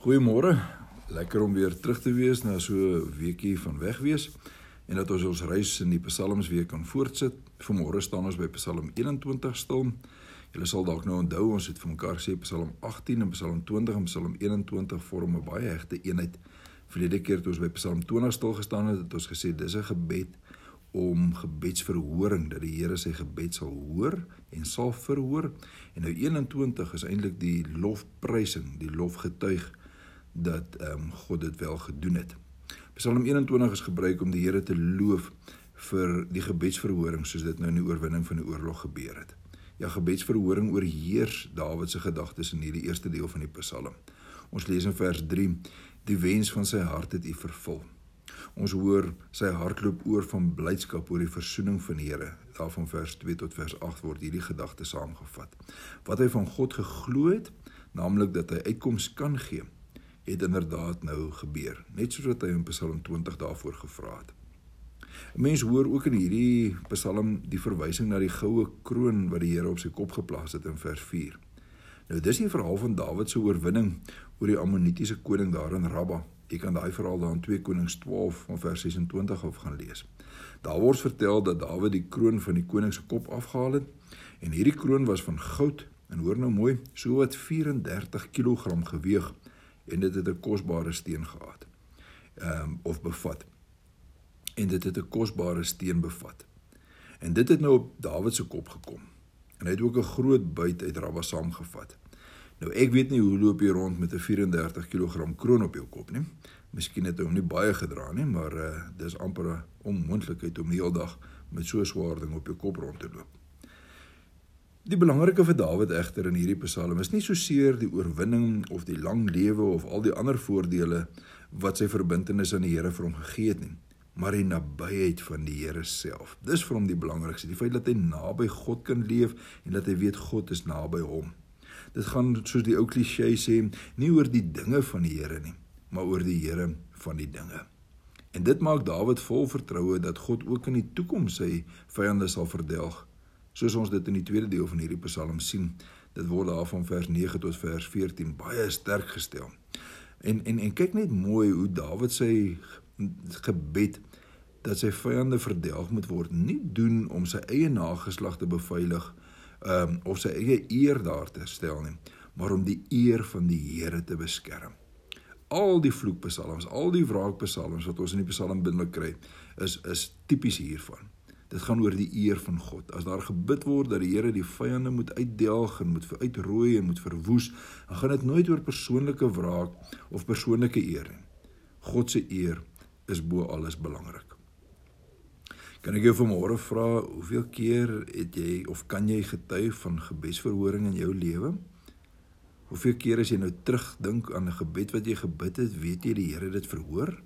Goeiemôre. Lekker om weer terug te wees na so 'n weekie van wegwees en dat ons ons reis in die Psalms weer kan voortsit. Vanmôre staan ons by Psalm 21 stil. Julle sal dalk nou onthou ons het vir mekaar gesê Psalm 18 en Psalm 20 en Psalm 21 vorm 'n baie hegte eenheid. Verlede keer toe ons by Psalm 20 stil gestaan het, het ons gesê dis 'n gebed om gebedsverhoring dat die Here sy gebed sal hoor en sal verhoor. En nou 21 is eintlik die lofprysing, die lofgetuig dat ehm um, God dit wel gedoen het. Psalm 21 is gebruik om die Here te loof vir die gebedsverhoring soos dit nou in die oorwinning van die oorlog gebeur het. Ja, gebedsverhoring oorheers Dawid se gedagtes in hierdie eerste deel van die Psalm. Ons lees in vers 3: Die wens van sy hart het U vervul. Ons hoor sy hartloop oor van blydskap oor die versoening van die Here. Daarvan vers 2 tot vers 8 word hierdie gedagte saamgevat. Wat hy van God geglo het, naamlik dat hy uitkoms kan gee het inderdaad nou gebeur, net soos wat hy in Psalm 20 daarvoor gevra het. Mense hoor ook in hierdie Psalm die verwysing na die goue kroon wat die Here op sy kop geplaas het in vers 4. Nou dis die verhaal van Dawid se oorwinning oor die Ammonitiese koning daar in Rabba. Jy kan daai verhaal daar in 2 Konings 12 van vers 26 af gaan lees. Daar word vertel dat Dawid die kroon van die koning se kop afgehaal het en hierdie kroon was van goud en hoor nou mooi, so wat 34 kg geweg en dit het 'n kosbare steen gehad. Ehm um, of bevat. En dit het 'n kosbare steen bevat. En dit het nou op Dawid se kop gekom. En hy het ook 'n groot buit uit Rabba saamgevat. Nou ek weet nie hoe loop jy rond met 'n 34 kg kroon op jou kop nie. Miskien het hy hom nie baie gedra nie, maar uh, dis amper 'n onmoontlikheid om die hele dag met so 'n swaar ding op jou kop rond te loop. Die belangrike vir Dawid egter in hierdie Psalm is nie so seer die oorwinning of die lang lewe of al die ander voordele wat sy verbintenis aan die Here vir hom gegee het nie, maar die nabyheid van die Here self. Dis vir hom die belangrikste, die feit dat hy naby God kan leef en dat hy weet God is naby hom. Dit gaan soos die ou klisee sê, nie oor die dinge van die Here nie, maar oor die Here van die dinge. En dit maak Dawid vol vertroue dat God ook in die toekoms sy vyande sal verdelg Soos ons dit in die tweede deel van hierdie Psalm sien, dit word daar van vers 9 tot vers 14 baie sterk gestel. En en en kyk net mooi hoe Dawid sy gebed dat sy vyande verdelg moet word, nie doen om sy eie nageslag te beveilig um, of sy eie eer daar te stel nie, maar om die eer van die Here te beskerm. Al die vloekpsalms, al die wraakpsalms wat ons in die psalmbundel kry, is is tipies hiervan. Dit gaan oor die eer van God. As daar gebid word dat die Here die vyande moet uitdelg en moet uitrooi en moet verwoes, dan gaan dit nooit oor persoonlike wraak of persoonlike eer nie. God se eer is bo alles belangrik. Kan ek jou vanmôre vra, hoeveel keer het jy of kan jy getuig van gebedsverhoring in jou lewe? Hoeveel keer as jy nou terugdink aan 'n gebed wat jy gebid het, weet jy die Here dit verhoor?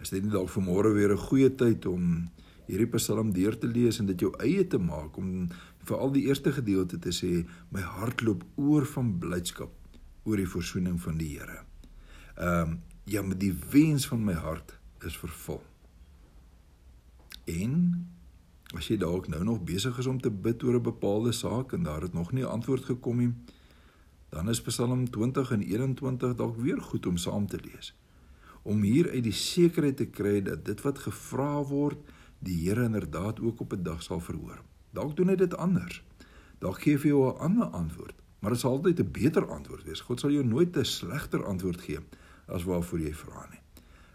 Is dit nie dalk vanmôre weer 'n goeie tyd om hierdie Psalm deur te lees en dit jou eie te maak om veral die eerste gedeelte te sê my hart loop oor van blydskap oor die verzoening van die Here. Ehm um, ja, met die wens van my hart is vervul. En as jy dalk nou nog besig is om te bid oor 'n bepaalde saak en daar het nog nie 'n antwoord gekom nie, dan is Psalm 20 en 21 dalk weer goed om saam te lees. Om hier uit die sekerheid te kry dat dit wat gevra word, die Here inderdaad ook op 'n dag sal verhoor. Dalk doen hy dit anders. Dalk gee hy jou 'n ander antwoord, maar dit sal altyd 'n beter antwoord wees. God sal jou nooit 'n slegter antwoord gee as waarvoor jy vra nie.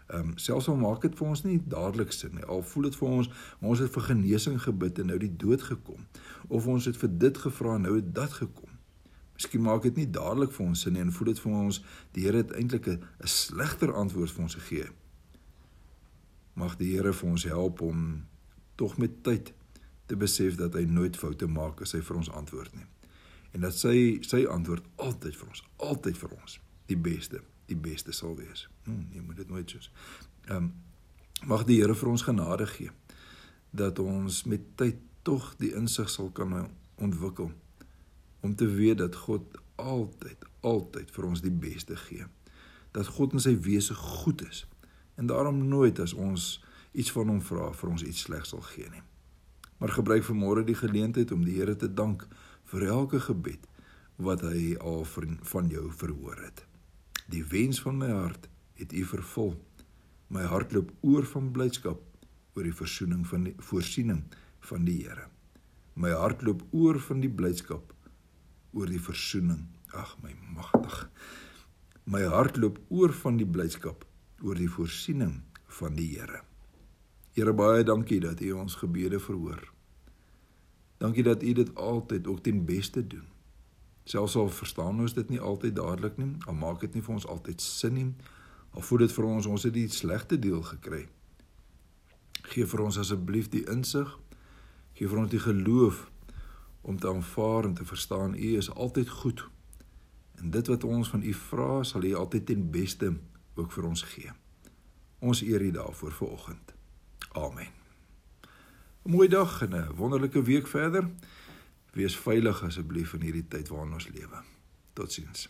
Ehm um, selfs al maak dit vir ons nie dadelik sin nie. Al voel dit vir ons ons het vir genesing gebid en nou die dood gekom of ons het vir dit gevra en nou het dat gekom. Miskien maak dit nie dadelik vir ons sin nie en voel dit vir ons die Here het eintlik 'n slegter antwoord vir ons gegee mag die Here vir ons help om tog met tyd te besef dat hy nooit foute maak as hy vir ons antwoord nie. En dat sy sy antwoord altyd vir ons, altyd vir ons die beste, die beste sal wees. Hm, jy moet dit nooit soos. Ehm um, mag die Here vir ons genade gee dat ons met tyd tog die insig sal kan ontwikkel om te weet dat God altyd altyd vir ons die beste gee. Dat God in sy wese goed is en daarom nooit as ons iets van hom vra vir ons iets slegs sal gee nie. Maar gebruik vanmôre die geleentheid om die Here te dank vir elke gebed wat hy al van jou verhoor het. Die wens van my hart het U vervul. My hart loop oor van blydskap oor die versoening van die voorsiening van die Here. My hart loop oor van die blydskap oor die versoening. Ag my magtig. My hart loop oor van die blydskap oor die voorsiening van die Here. Here baie dankie dat U ons gebede verhoor. Dankie dat U dit altyd ook ten beste doen. Selfs al verstaan ons dit nie altyd dadelik nie, al maak dit nie vir ons altyd sin nie, al voel dit vir ons ons het die slegte deel gekry. Gee vir ons asseblief die insig, gee vir ons die geloof om te aanvaar en te verstaan U is altyd goed. En dit wat ons van U vra, sal U altyd ten beste ook vir ons gee. Ons eer U daarvoor vir oggend. Amen. 'n Mooi dag en 'n wonderlike week verder. Wees veilig asseblief in hierdie tyd waarin ons lewe. Totsiens.